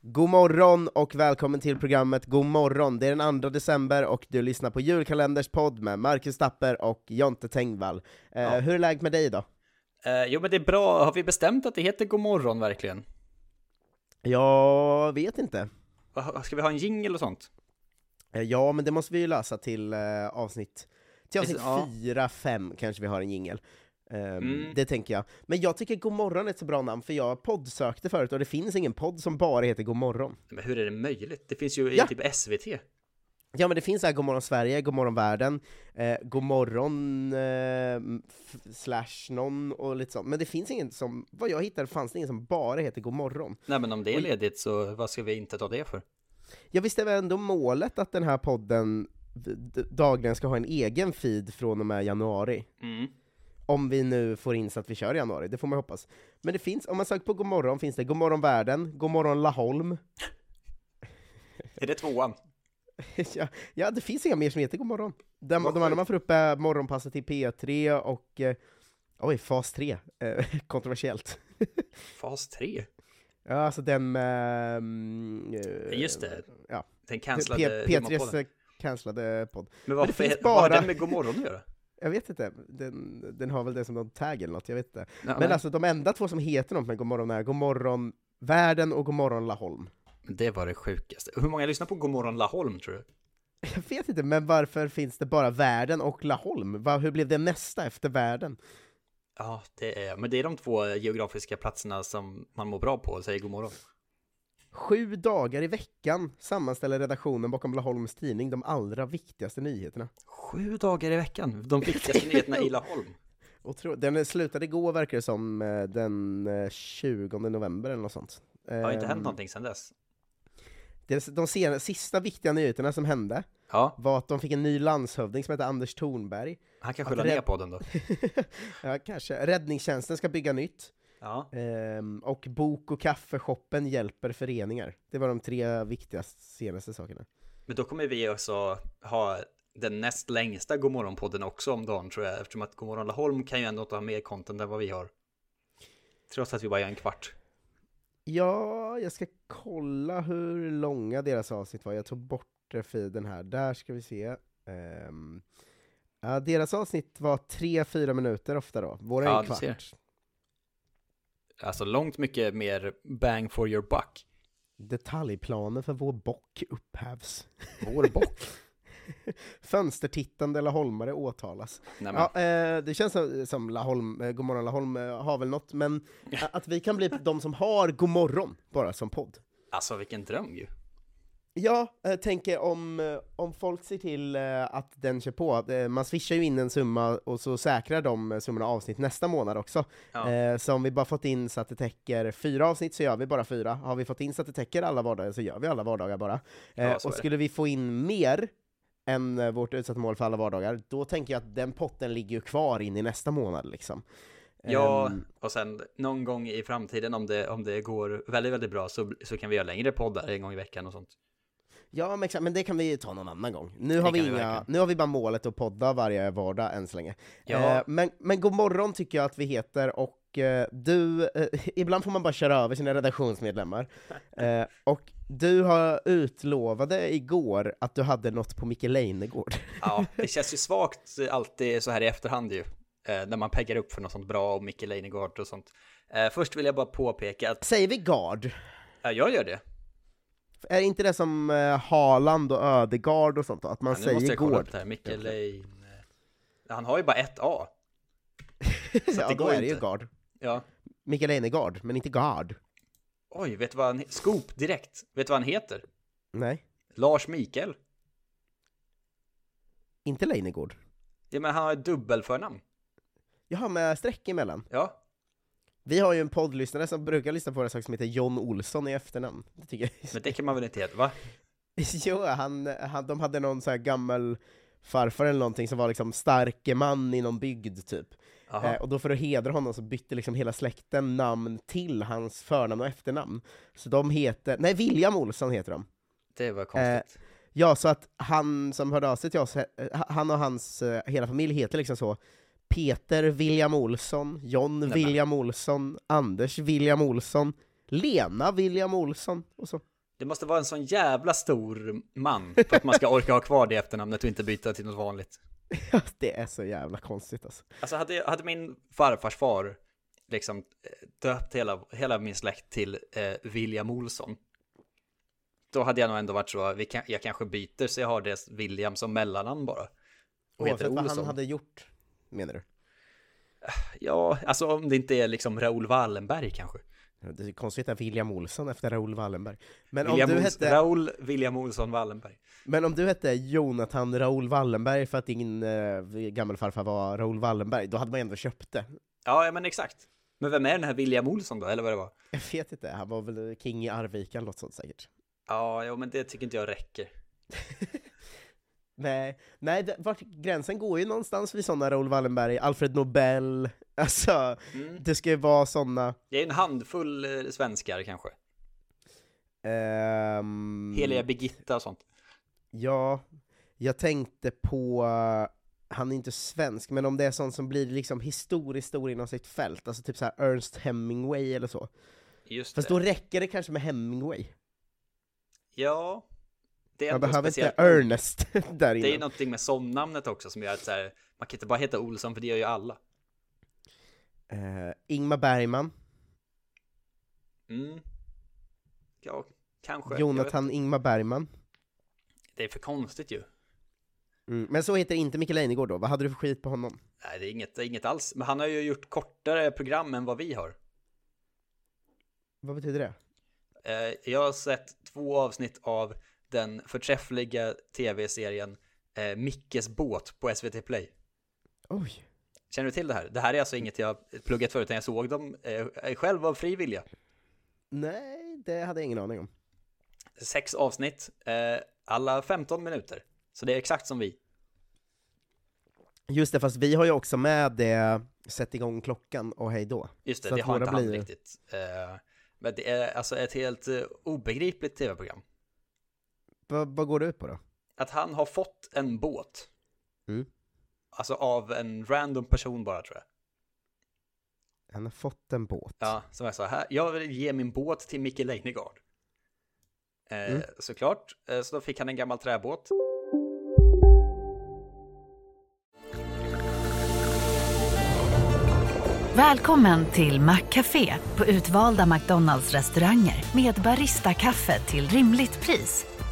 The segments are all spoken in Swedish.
God morgon och välkommen till programmet God morgon. Det är den 2 december och du lyssnar på julkalenders podd med Marcus Tapper och Jonte Tengvall. Eh, Ja. Hur är läget med dig då? Eh, jo men det är bra, har vi bestämt att det heter God morgon verkligen? Jag vet inte. Ska vi ha en jingle och sånt? Eh, ja, men det måste vi ju lösa till avsnitt till avsnitt Ja. 4-5 kanske vi har en jingel. Ehm, Mm. Det tänker jag. Men jag tycker God morgon är ett så bra namn, för jag poddsökte förut och det finns ingen podd som bara heter God morgon. Men hur är det möjligt? Det finns ju i Ja. typ SVT. Ja men det finns här God morgon Sverige, God morgon världen, eh, God morgon eh, slash någon och lite sånt. Men det finns ingen som, vad jag hittade fanns det ingen som bara heter God morgon. Nej men om det är ledigt så vad ska vi inte ta det för? Jag visste väl ändå målet att den här podden dagligen ska ha en egen feed från och med januari. Mm. Om vi nu får in så att vi kör i januari, det får man hoppas. Men det finns, om man söker på God morgon finns det God morgon världen, God morgon Laholm. Är det tvåan? ja, ja, det finns inga mer som heter God morgon. De, de andra man får upp är Morgonpasset till P3 och eh, Oj, fas 3. Eh, kontroversiellt. Fas 3? Ja, alltså den med... mm, eh, Just det. Ja. Den P- cancellade P3s humorpodden. eh, cancellade podd. Men det varför finns är, vad har bara- den med God morgon att göra? Jag vet inte, den, den har väl det som någon tag eller något, jag vet inte. Ja, Men nej. alltså de enda två som heter något med God morgon är God morgon Världen och God morgon Laholm. Det var det sjukaste. Hur många lyssnar på God morgon Laholm tror du? Jag vet inte, men varför finns det bara Världen och Laholm? Va, hur blev det nästa efter Världen? Ja, det är, men det är de två geografiska platserna som man mår bra på och säger god morgon. Sju dagar i veckan sammanställer redaktionen bakom Laholms tidning de allra viktigaste nyheterna. Sju dagar i veckan, de viktigaste nyheterna i Laholm. Och tro, den slutade igår verkar det som, eh, den eh, 20 november eller något sånt. Det har inte hänt Ehm, någonting sedan dess. De sen, sista viktiga nyheterna som hände Ja, var att de fick en ny landshövding som heter Anders Thornberg. han kan skylla rädd- ner på den då. ja, kanske. Räddningstjänsten ska bygga nytt. Ja, Ehm, och bok och kaffeshoppen hjälper föreningar. Det var de tre viktigaste senaste sakerna. men då kommer vi också ha den näst längsta Godmorgon-podden också om dagen tror jag, eftersom att Godmorgon Laholm kan ju ändå inte ha mer content än vad vi har. Trots att vi bara gör en kvart. Ja, jag ska kolla hur långa deras avsnitt var. Jag tog bort feeden här. Där ska vi se. Ja, deras avsnitt var 3-4 minuter ofta då. Våra är Ja, en du kvart. Alltså långt mycket mer bang for your buck. Detaljplanen för vår bock upphävs. Vår bock. Fönstertittande Laholmare åtalas. Ja, eh, det känns som, Laholm, eh, Godmorgon Laholm eh, har väl något, men att vi kan bli de som har Godmorgon bara som podd. Alltså vilken dröm ju. Ja, jag tänker om, eh, om folk ser till eh, att den kör på, eh, man swishar ju in en summa och så säkrar de eh, summorna avsnitt nästa månad också. Ja. Eh, Så om vi bara fått in så att det täcker fyra avsnitt så gör vi bara fyra. Har vi fått in så att det täcker alla vardagar så gör vi alla vardagar bara. Eh, Ja, Och skulle vi få in mer än eh, vårt utsatta mål för alla vardagar, då tänker jag att den potten ligger ju kvar in i nästa månad liksom. Ja, Ehm, och sen någon gång i framtiden om det, om det går väldigt, väldigt bra så, så kan vi göra längre poddar en gång i veckan och sånt. Ja, men, exakt, men det kan vi ta någon annan gång. Nu har, Det vi, inga, nu har vi bara målet att podda varje vardag än så länge. Ja. Eh, men, men god morgon tycker jag att vi heter, och eh, du, eh, ibland får man bara köra över sina redaktionsmedlemmar. Eh, och du har utlovade igår att du hade något på Micke Leijnegård. Ja, det känns ju svagt alltid så här i efterhand ju. Eh, när man peggar upp för något sånt bra och Micke Leijnegard och sånt. Eh, först vill jag bara påpeka att, Säger vi Gard? ja, jag gör det. Är inte det som eh, Haaland och Ödegard och sånt då? Att man Ja, nu måste säger jag kolla gård? upp det här, Micke Lein. Han har ju bara ett A. ja, det då går är det ju. Gard. Ja. Mikael Einegard, men inte Gard. Oj, vet du vad han he- Scoop direkt. Vet du vad han heter? Nej, Lars Mikael. inte Leijnegård. Ja, men han har ett dubbelförnamn. Jaha, med streck emellan. Ja. Vi har ju en poddlyssnare som brukar lyssna på våra saker som heter John Olsson i efternamn. Det tycker jag Men det kan man väl inte heta, va? Jo, han, han, de hade någon så här gammal farfar eller någonting som var liksom starke man i någon bygd typ. Eh, och då för att hedra honom så bytte liksom hela släkten namn till hans förnamn och efternamn. Så de heter, nej William Olsson heter de. Det var konstigt. Ja, så att han som hörde av sig till oss, eh, han och hans eh, hela familj heter liksom så Peter William Olsson, John men. William Olsson, Anders William Olsson, Lena William Olsson och så. Det måste vara en sån jävla stor man för att man ska orka ha kvar det efternamnet och inte byta till något vanligt. det är så jävla konstigt alltså. Alltså hade, hade min farfars far liksom eh, döpt hela, hela min släkt till eh, William Olsson. Då hade jag nog ändå varit så, vi kan, jag kanske byter så jag har det William som mellannamn bara. Och Oavsett heter vad Olsson. han hade gjort, menar du? Ja, alltså om det inte är liksom Raoul Wallenberg kanske. Det är konstigt att William Olsson efter Raoul Wallenberg. Men William om, du hette, Raoul William Olsson Wallenberg. men om du hette Jonathan Raoul Wallenberg för att din eh, gammelfarfar var Raoul Wallenberg, då hade man ändå köpt det. Ja, ja, men exakt. Men vem är den här William Olsson då, eller vad det var? Jag vet inte, han var väl king i Arvika eller något sånt säkert. Ja, jo, men det tycker inte jag räcker. Nej, nej det, vart, gränsen går ju någonstans vid sådana Raoul Wallenberg, Alfred Nobel, alltså Mm. det ska ju vara sådana... Det är en handfull eh, svenskar kanske. ehm, Heliga Birgitta och sånt. Ja, jag tänkte på, eh, han är inte svensk, men om det är sånt som blir liksom historiskt stor inom sitt fält, alltså typ så här Ernst Hemingway eller så. Just Fast det. då räcker det kanske med Hemingway. Ja. Det är Man behöver speciellt. inte Ernest där Det är inne. någonting med somnamnet också som gör att så här, man kan inte bara heta Olsson för det gör ju alla. Uh, Ingmar Bergman, Mm. Ja, kanske. Jonathan Ingmar Bergman. Det är för konstigt ju. Mm. Men så heter inte Mikael Einegård då, vad hade du för skit på honom? Nej, det är inget, det är inget alls. Men han har ju gjort kortare program än vad vi har. Vad betyder det? Eh, jag har sett två avsnitt av den förträffliga tv-serien eh, Mickes båt på SVT Play. Oj. Känner du till det här? Det här är alltså inget jag pluggat förut, utan jag såg dem eh, själv av fri vilja. Nej, det hade jag ingen aning om. Sex avsnitt, eh, alla 15 minuter. Så det är exakt som vi. Just det, fast vi har ju också med det Sätt igång klockan och hej då. Just det, Så det har inte han blir- riktigt. Eh, men det är alltså ett helt eh, obegripligt tv-program. Vad, vad går det ut på då? Att han har fått en båt. Mm. Alltså av en random person bara tror jag. Han har fått en båt. Ja, som jag sa här. Jag vill ge min båt till Micke Leijnegard. Eh, Mm. Såklart. Eh, så då fick han en gammal träbåt. Välkommen till Maccafé på utvalda McDonalds restauranger med Baristakaffe till rimligt pris.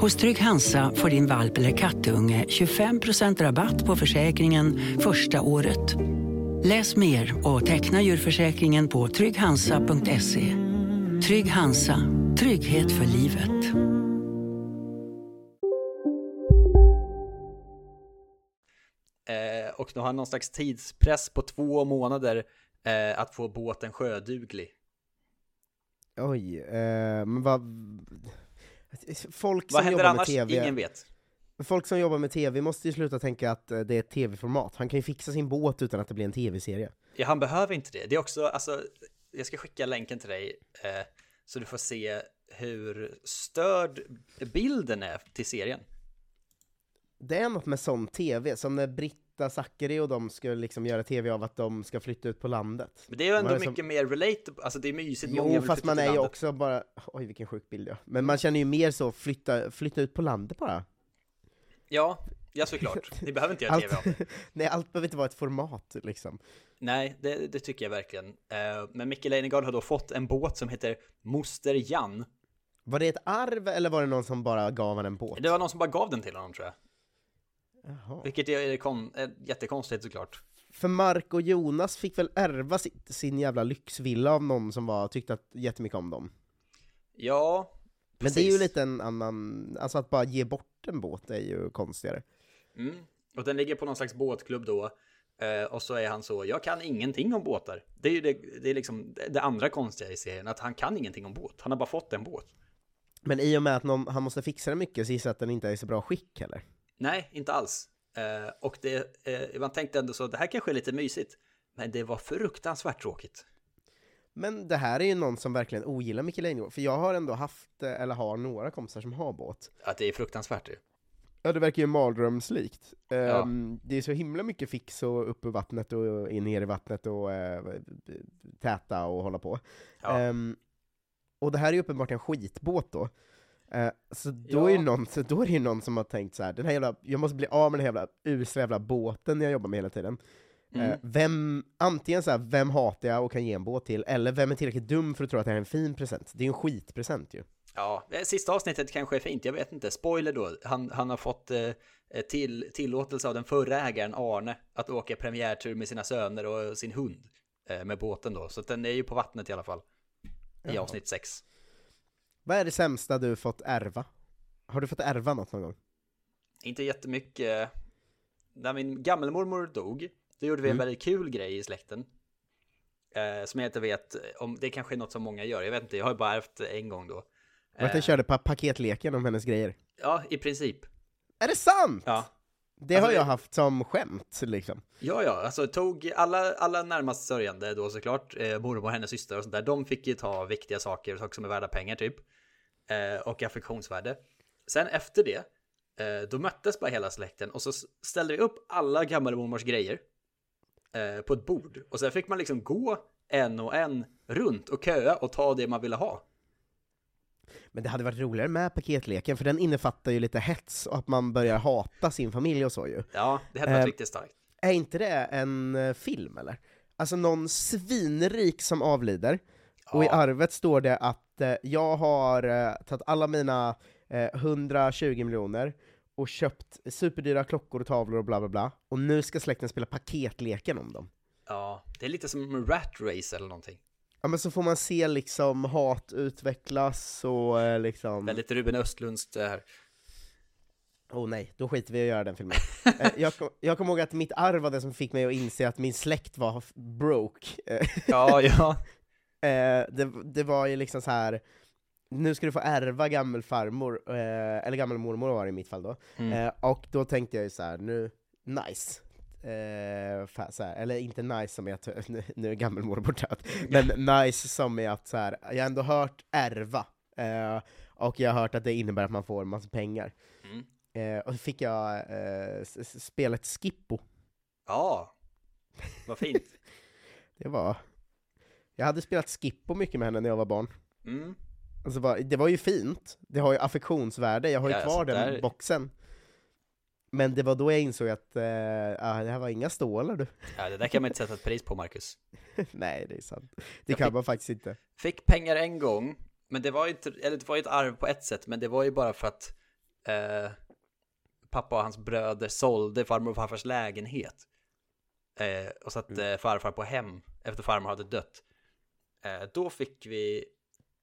Hos Trygg Hansa får din valp eller kattunge 25% rabatt på försäkringen första året. Läs mer och teckna djurförsäkringen på trygghansa.se. Trygg Hansa, trygghet för livet. Eh, och nu har han någon slags tidspress på två månader eh, att få båten sjöduglig. Oj, eh, men vad... Folk Vad som händer jobbar med annars? TV, Ingen vet. folk som jobbar med TV måste ju sluta tänka att eh, det är ett TV-format. Han kan ju fixa sin båt utan att det blir en TV-serie. Ja, han behöver inte det. Det är också, alltså, jag ska skicka länken till dig. Eh, Så du får se hur störd bilden är till serien. Det är något med sån tv, som när Britta Zackari och de ska liksom göra tv av att de ska flytta ut på landet. Men det är ju ändå Man är som- mycket mer relatable, alltså det är mysigt. många Jo, vill fast man är ju också bara, oj vilken sjuk bild ja. Men man känner ju mer så, flytta, flytta ut på landet bara. Ja, ja såklart. Ni behöver inte göra tv av det. Nej, allt behöver inte vara ett format liksom. Nej, det, det tycker jag verkligen. Eh, Men Micke Leijnegard har då fått en båt som heter Moster Jan. Var det ett arv, eller var det någon som bara gav honom en båt? Det var någon som bara gav den till honom tror jag. Jaha. Vilket är, kon- är jättekonstigt såklart. För Mark och Jonas fick väl ärva sitt, sin jävla lyxvilla av någon som var, tyckte att, jättemycket om dem. Ja, Men det är ju precis. lite en annan, alltså att bara ge bort en båt är ju konstigare. Mm. Och den ligger på någon slags båtklubb då. Eh, och så är han så, jag kan ingenting om båtar. Det är ju det, det, är liksom det andra konstiga i serien, att han kan ingenting om båt. Han har bara fått en båt. Men i och med att någon, han måste fixa den mycket så gissar jag att den inte är i så bra skick heller. Nej, inte alls. Eh, och det, eh, man tänkte ändå så, det här kanske är lite mysigt. Men det var fruktansvärt tråkigt. Men det här är ju någon som verkligen ogillar Micke Leijnegard, för jag har ändå haft, eh, eller har några kompisar som har båt. Att det är fruktansvärt ju. Ja, det verkar ju maldrömslikt. Ehm, Det är så himla mycket fix och upp ur vattnet och in ner i vattnet och eh, täta och hålla på. Ja. Ehm, och det här är ju uppenbart en skitbåt då. Eh, så, då Ja. är någon, så då är det ju någon som har tänkt så här, den här jävla, jag måste bli av med den här jävla usla jävla båten jag jobbar med hela tiden. Mm. Eh, vem, antingen så här, vem hatar jag och kan ge en båt till, eller vem är tillräckligt dum för att tro att det här är en fin present? Det är ju en skitpresent ju. Ja, sista avsnittet kanske är fint, jag vet inte. Spoiler då, han, han har fått eh, till, tillåtelse av den förra ägaren Arne att åka premiärtur med sina söner och sin hund eh, med båten då. Så den är ju på vattnet i alla fall. I Jaha. avsnitt 6. Vad är det sämsta du fått ärva? Har du fått ärva något någon gång? Inte jättemycket. När min gammelmormor dog, då gjorde vi en Mm. väldigt kul grej i släkten. Eh, som jag inte vet om, det kanske är något som många gör, jag vet inte, jag har ju bara ärvt en gång då. Var att den körde pa paketleken om hennes grejer? Ja, i princip. Är det sant? Ja. Det Alltså, har jag haft som skämt liksom. Ja, ja, alltså tog alla, alla närmast sörjande då såklart, eh, mormor, hennes syster och sånt där, de fick ju ta viktiga saker, saker som är värda pengar typ, eh, och affektionsvärde. Sen efter det, eh, då möttes bara hela släkten och så ställde vi upp alla gammelmormors grejer eh, på ett bord. Och sen fick man liksom gå en och en runt och köa och ta det man ville ha. Men det hade varit roligare med paketleken, för den innefattar ju lite hets och att man börjar hata sin familj och så ju. Ja, det hade varit Eh, riktigt starkt. Är inte det en eh, film eller? Alltså någon svinrik som avlider, och i Ja. arvet står det att eh, jag har eh, tagit alla mina eh, 120 miljoner och köpt superdyra klockor och tavlor och bla bla bla, och nu ska släkten spela paketleken om dem. Ja, det är lite som rat race eller någonting. Ja men så får man se liksom hat utvecklas och eh, liksom... Väldigt Ruben Östlunds det här. Oh nej, då skiter vi i att göra den filmen. Eh, jag, jag kommer ihåg att mitt arv var det som fick mig att inse att min släkt var broke. Eh, Ja, ja. Eh, det, det var ju liksom så här. nu ska du få ärva gammelfarmor, eh, eller gammelmormor var det i mitt fall då. Mm. Eh, och då tänkte jag ju så här, nu, nice. Eh, fa- så här, eller inte nice som är att, nu, nu är gammelmormor död, men nice som är att så här, jag har ändå hört ärva. Eh, och jag har hört att det innebär att man får en massa pengar. Mm. Eh, och så fick jag eh, spelet Skippo. Ja, vad fint. Det var... Jag hade spelat Skippo mycket med henne när jag var barn. Mm. Alltså bara, det var ju fint, det har ju affektionsvärde, jag har ju Ja, kvar den där- boxen. Men det var då jag insåg att eh, ah, det här var inga stålar du. Ja, det där kan man inte sätta ett pris på, Marcus. Nej, det är sant. Det Jag kan fick- man faktiskt inte. Fick pengar en gång, men det var ju inte, eller det var ju ett arv på ett sätt, men det var ju bara för att eh, pappa och hans bröder sålde farmor och farfars lägenhet. Eh, och satte Mm. farfar på hem efter farmor hade dött. Eh, då fick vi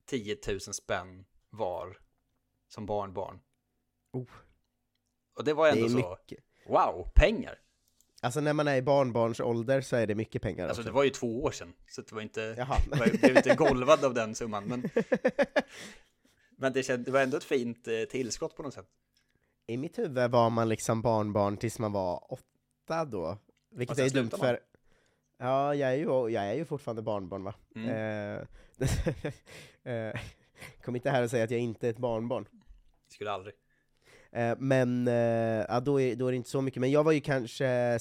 10 000 spänn var som barnbarn. Oh. Och det var Det ändå är så, mycket. wow, pengar! Alltså när man är i barnbarns ålder så är det mycket pengar. Alltså också. det var ju två år sedan, så det var inte, Jaha. jag blev inte golvad av den summan. Men, men det, känd, det var ändå ett fint eh, tillskott på något sätt. I mitt huvud var man liksom barnbarn tills man var åtta då. Vilket är dumt man. för... Ja, jag är, ju, jag är ju fortfarande barnbarn va? Mm. Eh, Eh, Kom inte här och säga att jag inte är ett barnbarn. Skulle aldrig. Eh, Men eh, ja, då, är, då är det inte så mycket, men jag var ju kanske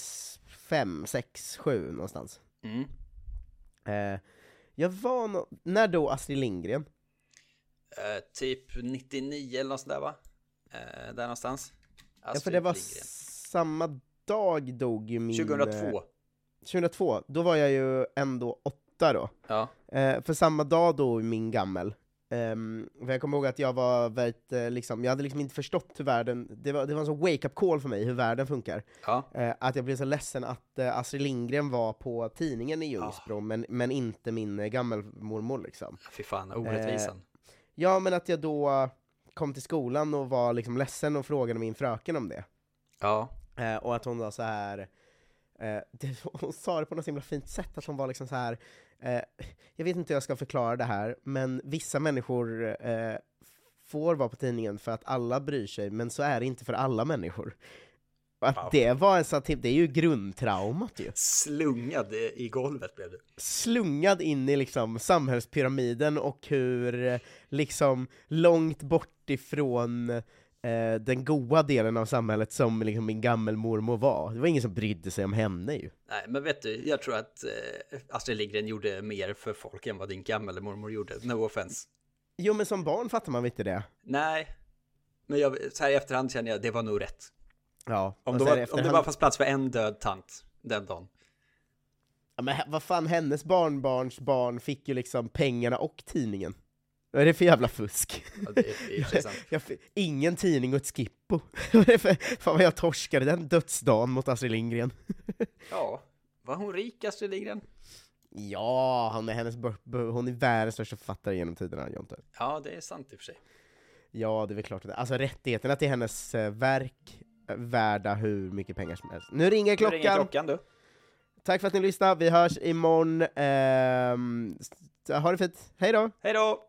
fem, sex, sju någonstans. Mm. Eh, Jag var no- när då Astrid Lindgren? Typ 99 eller något sånt där va? Där någonstans. Ja, för Astrid det var Lindgren. samma dag dog ju min... 2002. Eh, 2002, då var jag ju ändå åtta då. Ja. Eh, för samma dag då min gammel. Um, för jag kommer ihåg att jag var väldigt, eh, liksom, jag hade liksom inte förstått hur världen, det var, det var en sån wake-up call för mig, hur världen funkar. Ja. Eh, att jag blev så ledsen att eh, Astrid Lindgren var på tidningen i Ljungsbro, men, men inte min eh, gammelmormor liksom. Fy fan, orättvisan. Ja, men att jag då kom till skolan och var liksom ledsen och frågade min fröken om det. Ja. Och att hon var så här eh, det, hon sa det på något så himla fint sätt, att hon var liksom så här eh, jag vet inte hur jag ska förklara det här, men vissa människor eh, får vara på tidningen för att alla bryr sig, men så är det inte för alla människor. Att Wow. det var en typ, det är ju grundtraumat ju. Slungad i golvet blev du. Slungad in i liksom samhällspyramiden och hur liksom långt bort ifrån eh, den goda delen av samhället som liksom min gammelmormor var. Det var ingen som brydde sig om henne ju. Nej, men vet du, jag tror att eh, Astrid Lindgren gjorde mer för folk än vad din gammelmormor gjorde. No offense. Jo men som barn fattar man väl inte det? Nej, men jag, så här i efterhand känner jag det var nog rätt. Ja. Om, det, var, om efterhand- det bara fanns plats för en död tant den dagen. Ja, men vad fan, hennes barnbarns barn fick ju liksom pengarna och tidningen. Vad är det för jävla fusk? Ja, det är. Jag fick ingen tidning och ett skippo. Är det fan vad jag torskade den dödsdagen mot Astrid Lindgren. Ja, var hon rik Astrid Lindgren? Ja, hon är, hennes, hon är världens största författare genom tiderna, Jonte. Ja, det är sant i och för sig. Ja, det är väl klart det Alltså rättigheterna till hennes eh, verk är värda hur mycket pengar som helst. Nu ringer Nu klockan! ringer klockan du. Tack för att ni lyssnade, vi hörs imorgon. S- ha det fint, hej då! Hej då!